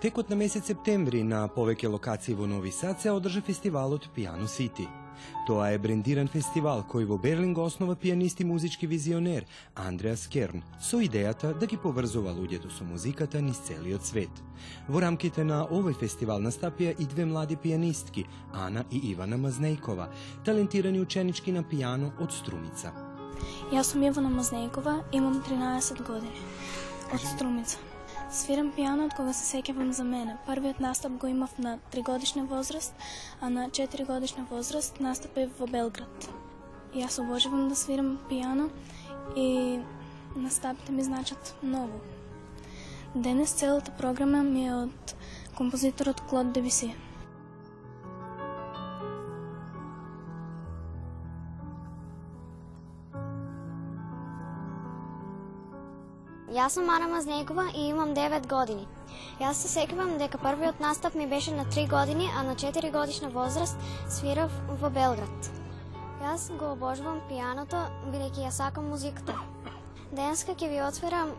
текот на месец септември на повеќе локации во Нови Сад се одржа фестивалот Piano City. Тоа е брендиран фестивал кој во Берлин го основа пианист и музички визионер Андреас Керн со идејата да ги поврзува луѓето со музиката низ целиот свет. Во рамките на овој фестивал настапија и две млади пианистки, Ана и Ивана Мазнејкова, талентирани ученички на пијано од Струмица. Јас сум Ивана Мазнејкова, имам 13 години. Од Струмица. Свирам пијано од кога се сеќавам за мене. Првиот настап го имав на 3 годишна возраст, а на 4 годишна возраст настапев во Белград. Јас обожавам да свирам пијано и настапите ми значат многу. Денес целата програма ми е од композиторот Клод Дебиси. Јас сум Ана Мазнекова и имам 9 години. Јас се секувам дека првиот настап ми беше на 3 години, а на 4 годишна возраст свирав во Белград. Јас го обожувам пијаното, бидејќи ја сакам музиката. Денеска ќе ви отсвирам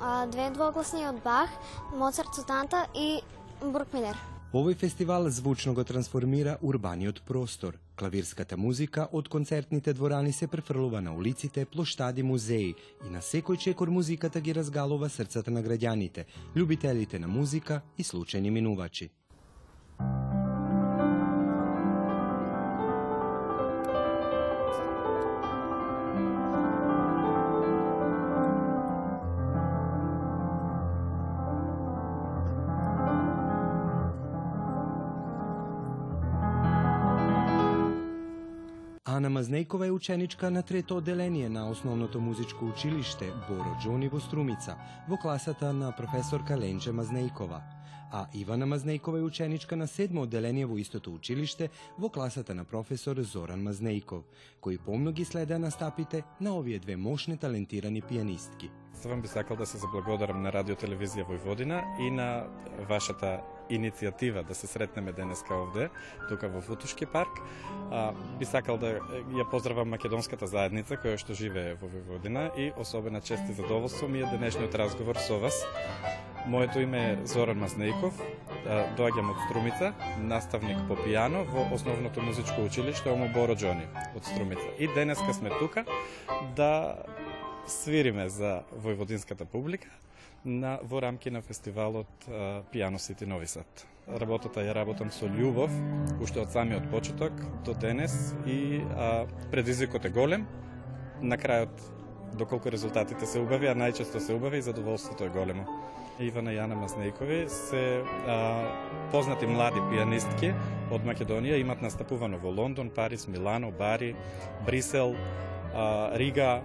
а, две двогласни од Бах, Моцарт Сутанта и Брукмилер. Овој фестивал звучно го трансформира урбаниот простор. Клавирската музика од концертните дворани се префрлува на улиците, плоштади, музеи и на секој чекор музиката ги разгалува срцата на граѓаните, љубителите на музика и случајни минувачи. Знејкова е ученичка на трето одделение на Основното музичко училиште Боро Џони во Струмица, во класата на професорка Ленче Мазнејкова. А Ивана Мазнејкова е ученичка на седмо одделение во истото училиште во класата на професор Зоран Мазнејков, кој помно ги следа настапите на овие две мощни талентирани пианистки. Стварно би сакал да се заблагодарам на Радио Телевизија Војводина и на вашата иницијатива да се сретнеме денеска овде, тука во Футушки парк. А, би сакал да ја поздравам македонската заедница која што живее во Војводина и особена чест и задоволство ми е денешниот разговор со вас. Моето име е Зоран Мазнејков, доаѓам од Струмица, наставник по пијано во Основното музичко училиште Омо Боро Джони од Струмица. И денеска сме тука да свириме за војводинската публика на во рамки на фестивалот Пијано Сити Нови Сад. Работата ја работам со љубов, уште од самиот почеток до денес и а, предизвикот е голем. На крајот, доколку резултатите се убави, а најчесто се убави, и задоволството е големо. Ивана Јана Мазнејкови се а, познати млади пианистки од Македонија, имат настапувано во Лондон, Париз, Милано, Бари, Брисел, а, Рига,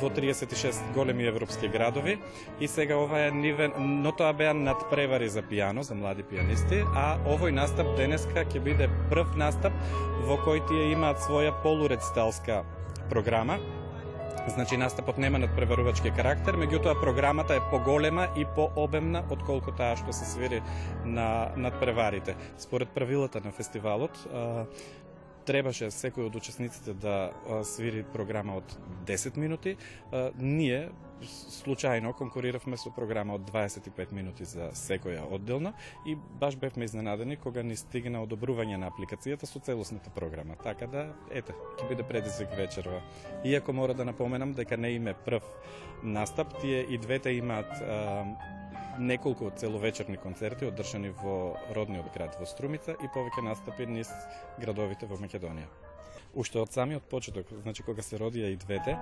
во 36 големи европски градови. И сега ова е нивен, но тоа беа надпревари за пијано, за млади пијанисти, а овој настап денеска ќе биде прв настап во кој тие имаат своја полурециталска програма, Значи настапот нема надпреварувачки карактер, меѓутоа програмата е поголема и пообемна од колку таа што се свири на надпреварите. Според правилата на фестивалот, требаше секој од учесниците да свири програма од 10 минути. Ние случајно конкуриравме со програма од 25 минути за секоја одделно и баш бевме изненадени кога ни стигна одобрување на апликацијата со целосната програма. Така да, ете, ќе биде предизвик вечерва. Иако мора да напоменам дека не име прв настап, тие и двете имаат неколку целовечерни концерти одржани во родниот град во Струмица и повеќе настапи низ градовите во Македонија. Уште од самиот почеток, значи кога се родија и двете,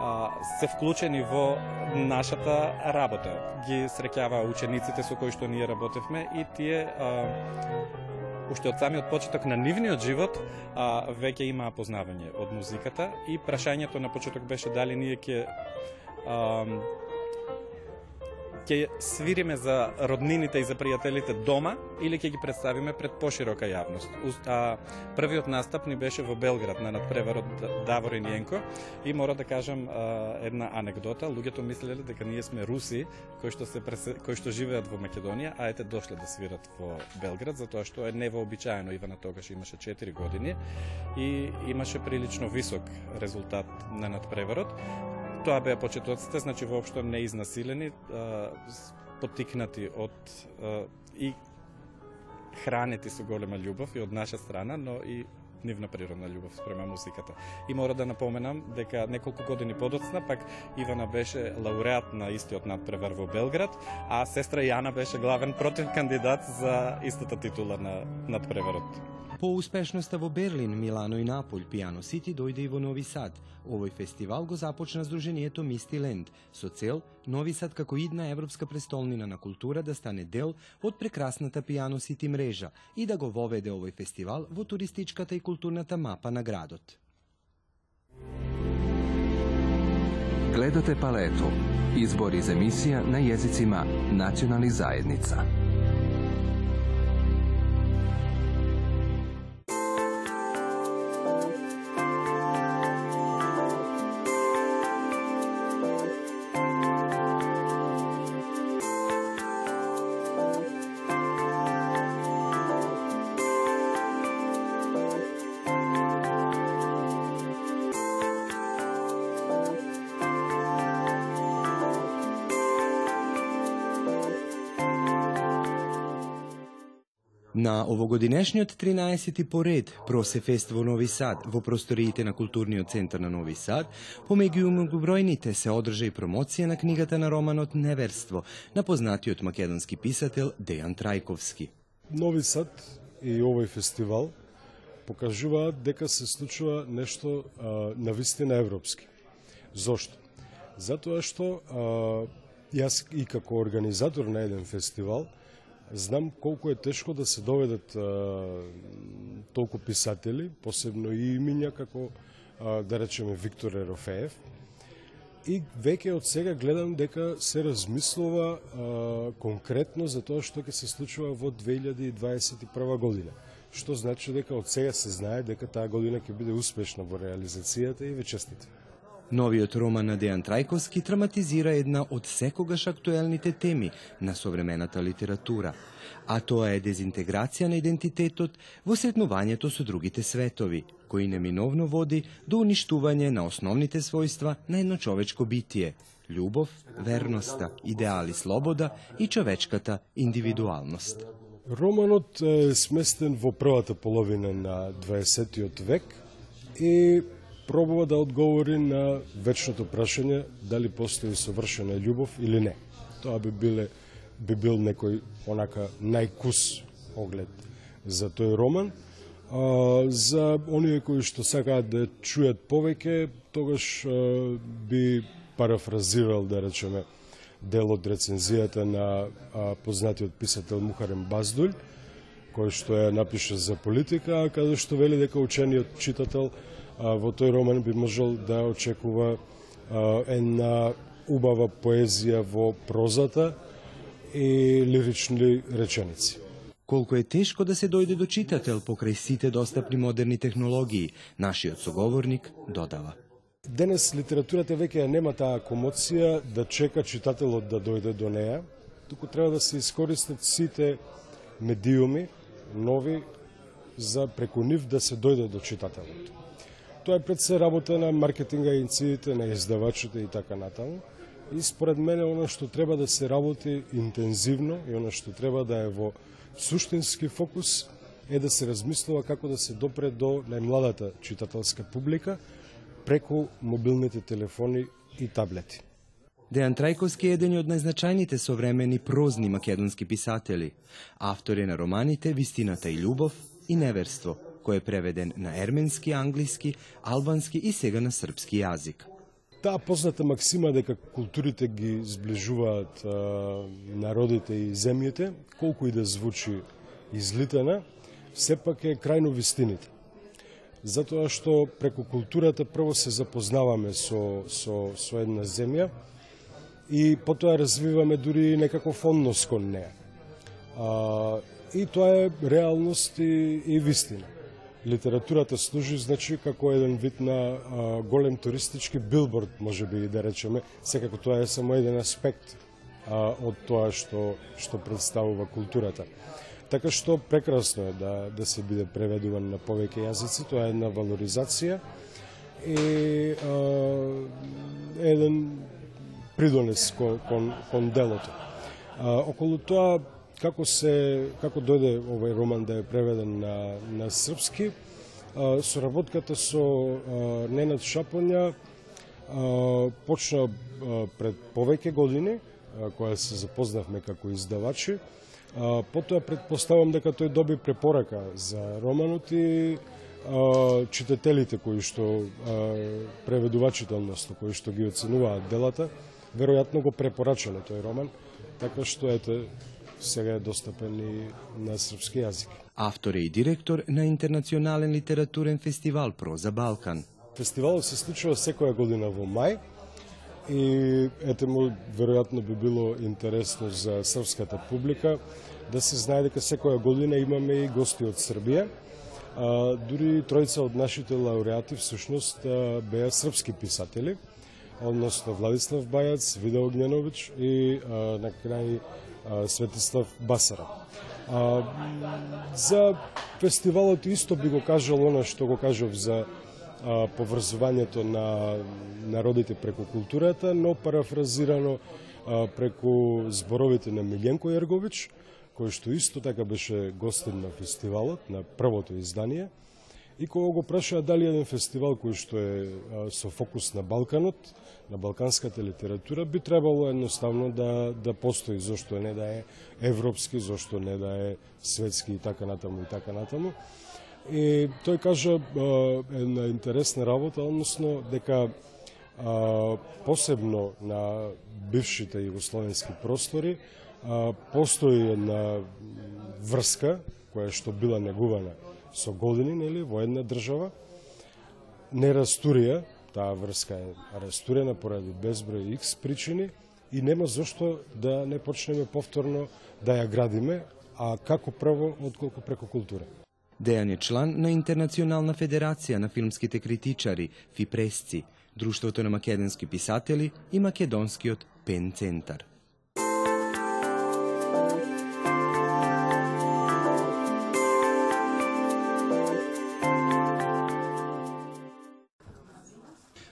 а, се вклучени во нашата работа. Ги среќаваа учениците со кои што ние работевме и тие а, уште од самиот почеток на нивниот живот а, веќе имаа познавање од музиката и прашањето на почеток беше дали ние ќе ќе свириме за роднините и за пријателите дома или ќе ги представиме пред поширока јавност. А, првиот настап ни беше во Белград на надпреварот Давор и и мора да кажам а, една анекдота. Луѓето мислеле дека ние сме руси кои што се кои што живеат во Македонија, а ете дошле да свират во Белград затоа што е невообичаено Ивана тогаш имаше 4 години и имаше прилично висок резултат на надпреварот тоа беа почетоците, значи воопшто не изнасилени. потикнати од и хранети со голема љубов и од наша страна, но и нивна природна љубов спрема музиката. И мора да напоменам дека неколку години подоцна пак Ивана беше лауреат на истиот надпревар во Белград, а сестра Јана беше главен против кандидат за истата титула на надпреварот. По успешноста во Берлин, Милано и Наполј, Пиано Сити дојде и во Нови Сад. Овој фестивал го започна Сдруженијето Мисти Ленд, со цел Нови Сад како идна европска престолнина на култура да стане дел од прекрасната Пиано Сити мрежа и да го воведе овој фестивал во туристичката и културната мапа на градот. Гледате палету. Избор из емисија на језицима националних заедница. На овогодинешниот 13 поред Просефест во Нови Сад во просториите на Културниот центар на Нови Сад, помеѓу многобројните се одржа и промоција на книгата на романот Неверство на познатиот македонски писател Дејан Трајковски. Нови Сад и овој фестивал покажуваат дека се случува нешто а, на вистина европски. Зошто? Затоа што а, јас и како организатор на еден фестивал Знам колку е тешко да се доведат а, толку писатели, посебно и имиња како а, да речеме Виктор Ерофеев. И веќе од сега гледам дека се размислува а, конкретно за тоа што ќе се случува во 2021 година. Што значи дека од сега се знае дека таа година ќе биде успешна во реализацијата и ве честите. Новиот роман на Дејан Трајковски драматизира една од секогаш актуелните теми на современата литература, а тоа е дезинтеграција на идентитетот во сретнувањето со другите светови, кои неминовно води до уништување на основните својства на едно човечко битие – љубов, верноста, идеали слобода и човечката индивидуалност. Романот е сместен во првата половина на 20. век и пробува да одговори на вечното прашање дали постои совршена љубов или не. Тоа би биле би бил некој онака најкус оглед за тој роман. А, за оние кои што сакаат да чујат повеќе, тогаш а, би парафразирал, да речеме, дел од рецензијата на а, познатиот писател Мухарем Баздуль, кој што ја напише за политика, каде што вели дека учениот читател во тој роман би можел да очекува една убава поезија во прозата и лирични реченици. Колку е тешко да се дојде до читател покрај сите достапни модерни технологии, нашиот соговорник додава. Денес литературата веќе нема таа комоција да чека читателот да дојде до неа, туку треба да се искористат сите медиуми нови за преку нив да се дојде до читателот. Тоа е пред се работа на маркетинга агенциите, на издавачите и така натаму. И според мене оно што треба да се работи интензивно и оно што треба да е во суштински фокус е да се размислува како да се допре до најмладата читателска публика преку мобилните телефони и таблети. Дејан Трајковски е еден од најзначајните современи прозни македонски писатели, автори на романите Вистината и љубов и Неверство – кој е преведен на ерменски, англиски, албански и сега на српски јазик. Таа позната максима дека културите ги зближуваат а, народите и земјите, колку и да звучи излитена, сепак е крајно вистините. Затоа што преку културата прво се запознаваме со, со, со една земја и потоа развиваме дури некаков однос кон неа. А, и тоа е реалност и, и вистина литературата служи значи како еден вид на а, голем туристички билборд, може би да речеме, секако тоа е само еден аспект а, од тоа што што представува културата. Така што прекрасно е да да се биде преведуван на повеќе јазици, тоа е една валоризација и а, еден придонес кон, кон, кон делото. А, околу тоа како се како дојде овој роман да е преведен на на српски, соработката со Ненад Шапоња почна пред повеќе години, која се запознавме како издавачи. Потоа предпоставам дека тој доби препорака за романот и читателите кои што преведувачите, односно кои што ги оценуваат делата, веројатно го препорачале тој роман, така што ете сега е достапен и на српски јазик. Автор е и директор на Интернационален литературен фестивал Проза Балкан. Фестивалот се случува секоја година во мај и ете му веројатно би било интересно за српската публика да се знае дека секоја година имаме и гости од Србија. А, дури тројца од нашите лауреати всушност беа српски писатели, односно Владислав Бајац, Вида Огњановиќ и а, на крај Светислав Басара. А, за фестивалот исто би го кажал она што го кажав за а, поврзувањето на народите преку културата, но парафразирано а, преку зборовите на Милјенко Јерговиќ, кој што исто така беше гостин на фестивалот, на првото издание, и кога го прашаа дали еден фестивал кој што е со фокус на Балканот, на балканската литература, би требало едноставно да, да постои, зашто не да е европски, зашто не да е светски и така натаму и така натаму. И тој кажа една интересна работа, односно дека а, посебно на бившите југословенски простори а, постои една врска која што била негувана со години нели во една држава не растурија таа врска е растурена поради безброј X причини и нема зошто да не почнеме повторно да ја градиме, а како прво отколку преку култура. Дејан е член на Интернационална федерација на филмските критичари, ФИПресци, Друштвото на македонски писатели и Македонскиот Пен Центар.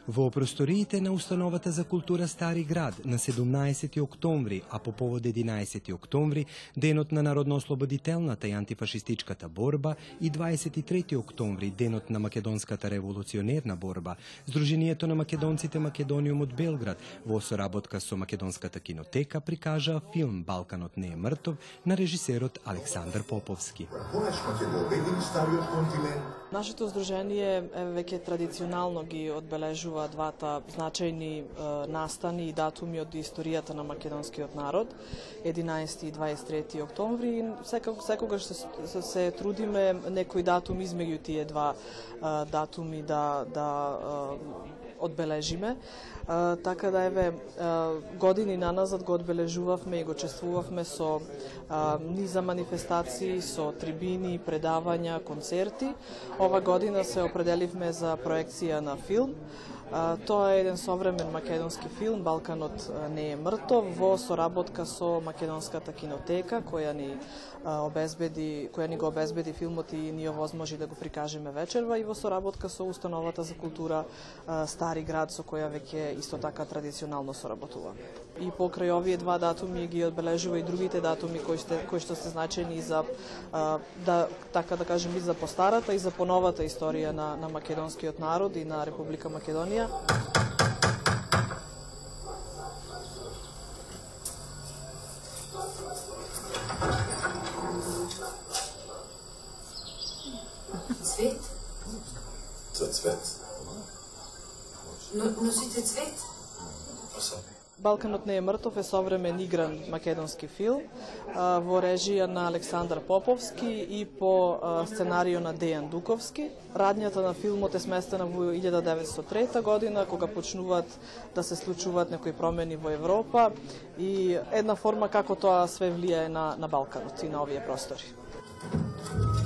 Во просториите на Установата за култура Стари град на 17 октомври, а по повод 11 октомври, денот на народно-ослободителната и антифашистичката борба и 23 октомври, денот на македонската револуционерна борба, Сдруженијето на македонците Македониум од Белград во соработка со Македонската кинотека прикажа филм Балканот не е мртов на режисерот Александар Поповски. Конечно ќе го обедини стариот континент. Нашето здружение веќе традиционално ги одбележува двата значајни настани и датуми од историјата на македонскиот народ, 11 и 23 октомври. И секогаш, секогаш се, се, се трудиме некој датум измеѓу тие два датуми да, да одбележиме. А, така да еве а, години наназад го одбележувавме и го чествувавме со а, низа манифестации, со трибини, предавања, концерти. Ова година се определивме за проекција на филм. А, тоа е еден современ македонски филм Балканот не е мртов во соработка со македонската кинотека која ни а, обезбеди која ни го обезбеди филмот и ни овозможи да го прикажеме вечерва и во соработка со установата за култура а, Стари град со која веќе исто така традиционално соработува. И покрај овие два датуми ги одбележува и другите датуми кои што кои што се значени за а, да така да кажем и за постарата и за поновата историја на на македонскиот народ и на Република Македонија Македонија. Балканот не е мртов е современ игран македонски филм во режија на Александар Поповски и по сценарио на Дејан Дуковски. Радњата на филмот е сместена во 1903 година, кога почнуваат да се случуваат некои промени во Европа и една форма како тоа све влијае на, на Балканот и на овие простори.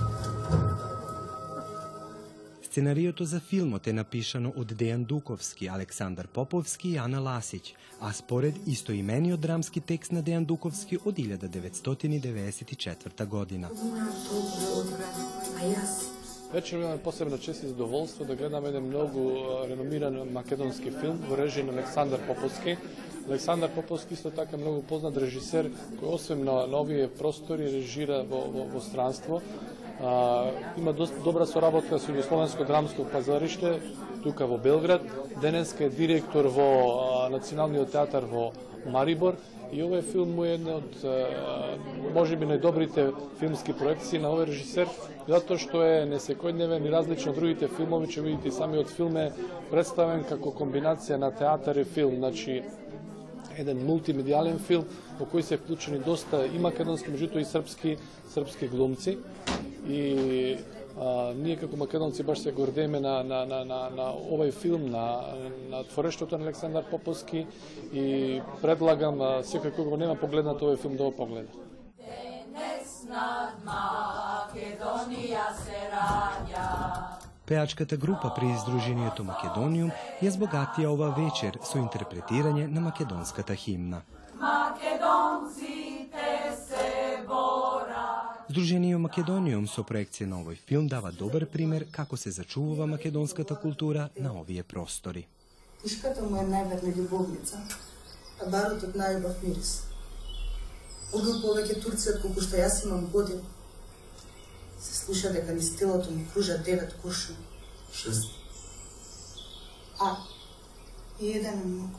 Сценариото за филмот е напишано од Дејан Дуковски, Александар Поповски и Ана Ласиć, а според истоимениот драмски текст на Дејан Дуковски од 1994 година. Вечер имаме посебна чест и задоволство да гледаме еден многу реномиран македонски филм во режија на Александар Поповски, Александар Поповски исто така многу познат режисер кој освен на, на овие простори режира во, во, во странство. А, има доста добра соработка со Југословенско драмско пазариште тука во Белград. Денеска е директор во а, Националниот театар во Марибор. И овој филм му е еден од можеби најдобрите филмски проекции на овој режисер затоа што е несекојдневен и различно од другите филмови, ќе видите самиот филм е представен како комбинација на театар и филм, значи еден мултимедијален филм во кој се вклучени доста и македонски, меѓутоа и српски српски глумци и а, ние како македонци баш се гордееме на, на, на, на, на овој филм, на, на творештото на Александар Поповски и предлагам а, секој кој го нема погледнат овој филм да го погледа. Денес над Македонија се раѓа Пеачката група при Издруженијето Македониум ја збогатија ова вечер со интерпретирање на македонската химна. Македонците се бора. Здруженије Македониум со проекција на овој филм дава добар пример како се зачувува македонската култура на овие простори. Тишката му е најверна љубовница, а барутот најубав мирис. Убил повеќе турци од колку што јас имам години. Се слуша дека низ телото му кружа девет куршуми. Шест. А, и еден е многу.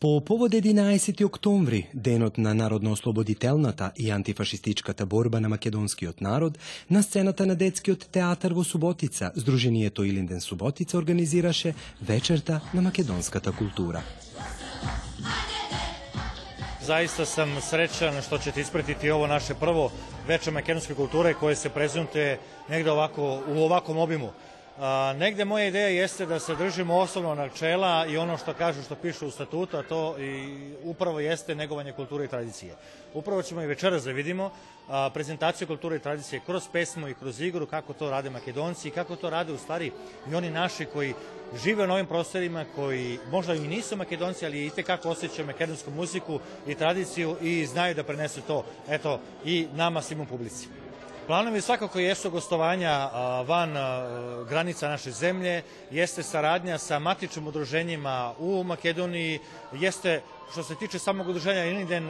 По повод 11 октомври, денот на народно-ослободителната и антифашистичката борба на македонскиот народ, на сцената на детскиот театар во Суботица, Сдруженијето Илинден Суботица организираше вечерта на македонската култура. Заиста сам среќен што ќе ćete испратите ово наше прво вече македонска култура кое се презентuje негде овако у овакvom обиму. A, negde moja ideja jeste da se držimo osnovno načela i ono što kažu, što piše u statutu, a to i upravo jeste negovanje kulture i tradicije. Upravo ćemo i večeras da vidimo prezentaciju kulture i tradicije kroz pesmu i kroz igru, kako to rade makedonci i kako to rade u stvari i oni naši koji žive na ovim prostorima, koji možda i nisu makedonci, ali i tekako osjećaju makedonsku muziku i tradiciju i znaju da prenesu to, eto, i nama svim u publici. Planovi svakako jesu gostovanja van granica naše zemlje, jeste saradnja sa matičnim udruženjima u Makedoniji, jeste što se tiče samog udruženja Ilinden,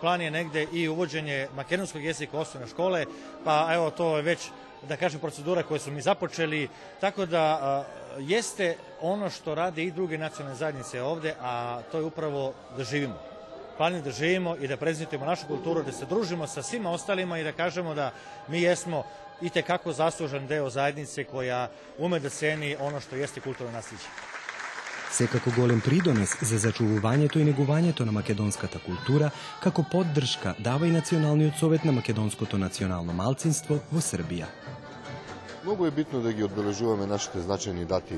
plan je negde i uvođenje makedonskog jezika osnovne škole, pa evo to je već da kažem procedura koju smo mi započeli, tako da jeste ono što rade i druge nacionalne zajednice ovde, a to je upravo da živimo plan da živimo i da prezentujemo našu kulturu, da se družimo sa svima ostalima i da kažemo da mi jesmo i tekako zaslužan deo zajednice koja ume da ceni ono što jeste kulturno nasljeđe. Секако голем придонес за зачувувањето и негувањето на македонската култура, како поддршка дава и Националниот совет на македонското национално малцинство во Србија. Многу е битно да ги одбележуваме нашите значајни дати,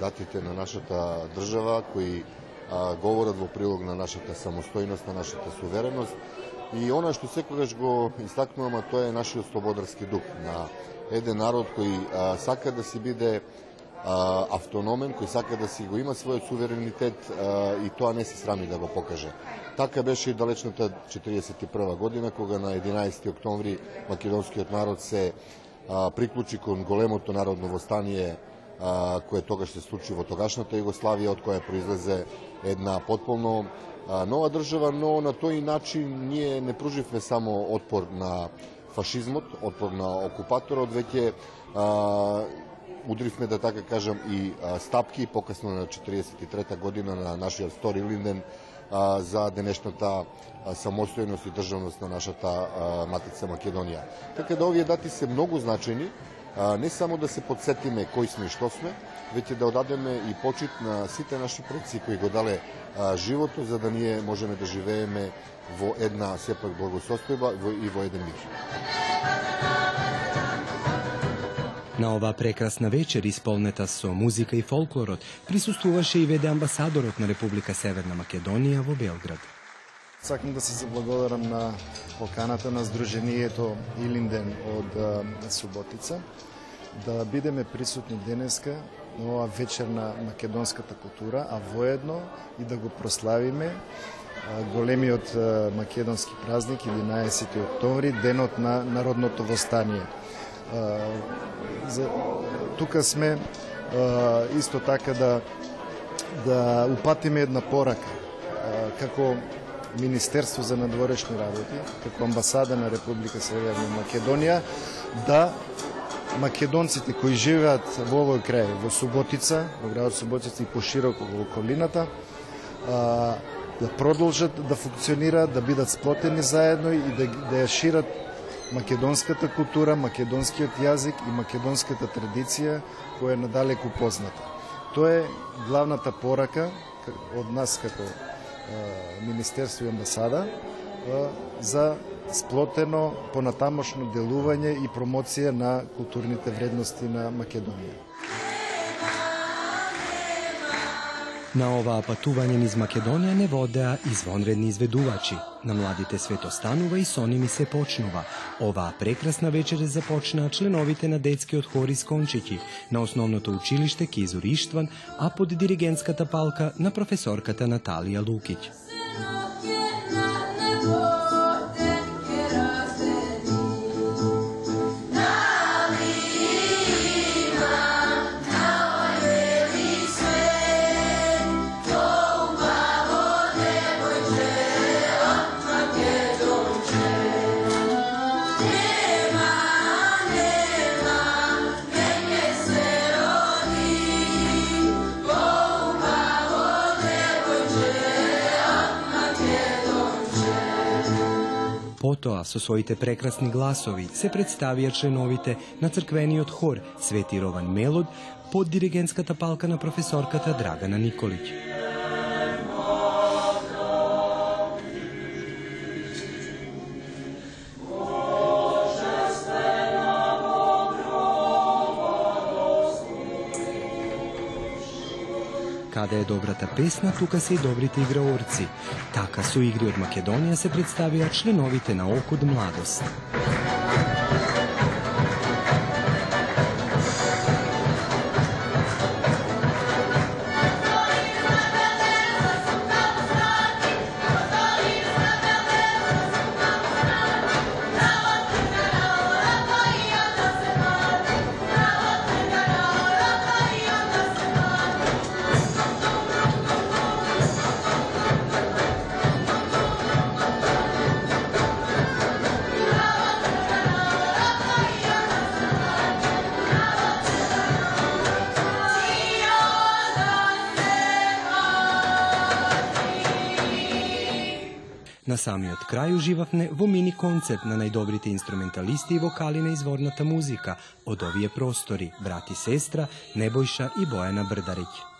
датите на нашата држава кои а, говорат во прилог на нашата самостојност, на нашата сувереност. И она што секогаш го истакнуваме, тоа е нашиот слободарски дух на еден народ кој а, сака да си биде а, автономен, кој сака да си го има својот суверенитет а, и тоа не се срами да го покаже. Така беше и далечната 41 година, кога на 11 октомври македонскиот народ се а, приклучи кон големото народно востание а, кое тогаш се случи во тогашната Југославија, од која произлезе една потполно нова држава, но на тој начин ние не пруживме само отпор на фашизмот, отпор на окупаторот, веќе удривме, да така кажам, и стапки, покасно на 43-та година на нашиот Стори Линден, за денешната самостојност и државност на нашата матица Македонија. Така да овие дати се многу значени не само да се подсетиме кои сме и што сме, веќе да одадеме и почит на сите наши предци кои го дале а, живото за да ние можеме да живееме во една сепак благосостојба и во еден мир. На ова прекрасна вечер, исполнета со музика и фолклорот, присуствуваше и веде амбасадорот на Република Северна Македонија во Белград. Сакам да се заблагодарам на поканата на Сдруженијето Илинден од Суботица, да бидеме присутни денеска на оваа вечер на македонската култура, а воедно и да го прославиме големиот македонски празник 11 октомври, денот на народното востание. Тука сме исто така да да упатиме една порака како Министерство за надворешни работи, како амбасада на Република Северна Македонија, да македонците кои живеат во овој крај, во Суботица, во градот Суботица и пошироко во околината, да продолжат да функционираат, да бидат сплотени заедно и да, да ја шират македонската култура, македонскиот јазик и македонската традиција која е надалеку позната. Тоа е главната порака од нас како Министерство и амбасада за сплотено понатамошно делување и промоција на културните вредности на Македонија. На оваа патување низ Македонија не водеа извонредни изведувачи. На младите свето станува и со ними се почнува. Оваа прекрасна вечер започнаа членовите на детскиот хор из Кончики, на основното училиште Кизур Иштван, а под диригентската палка на професорката Наталија Лукиќ. Потоа, со своите прекрасни гласови, се представија членовите на црквениот хор Свети Рован Мелод под диригентската палка на професорката Драгана Николиќ. Каде е добрата песна, тука се и добрите играорци. Така со игри од Македонија се представија членовите на Окуд Младост. На самиот крај уживавме во мини концерт на најдобрите инструменталисти и вокали на изворната музика од овие простори, брат и сестра Небојша и Бојана Брдариќ.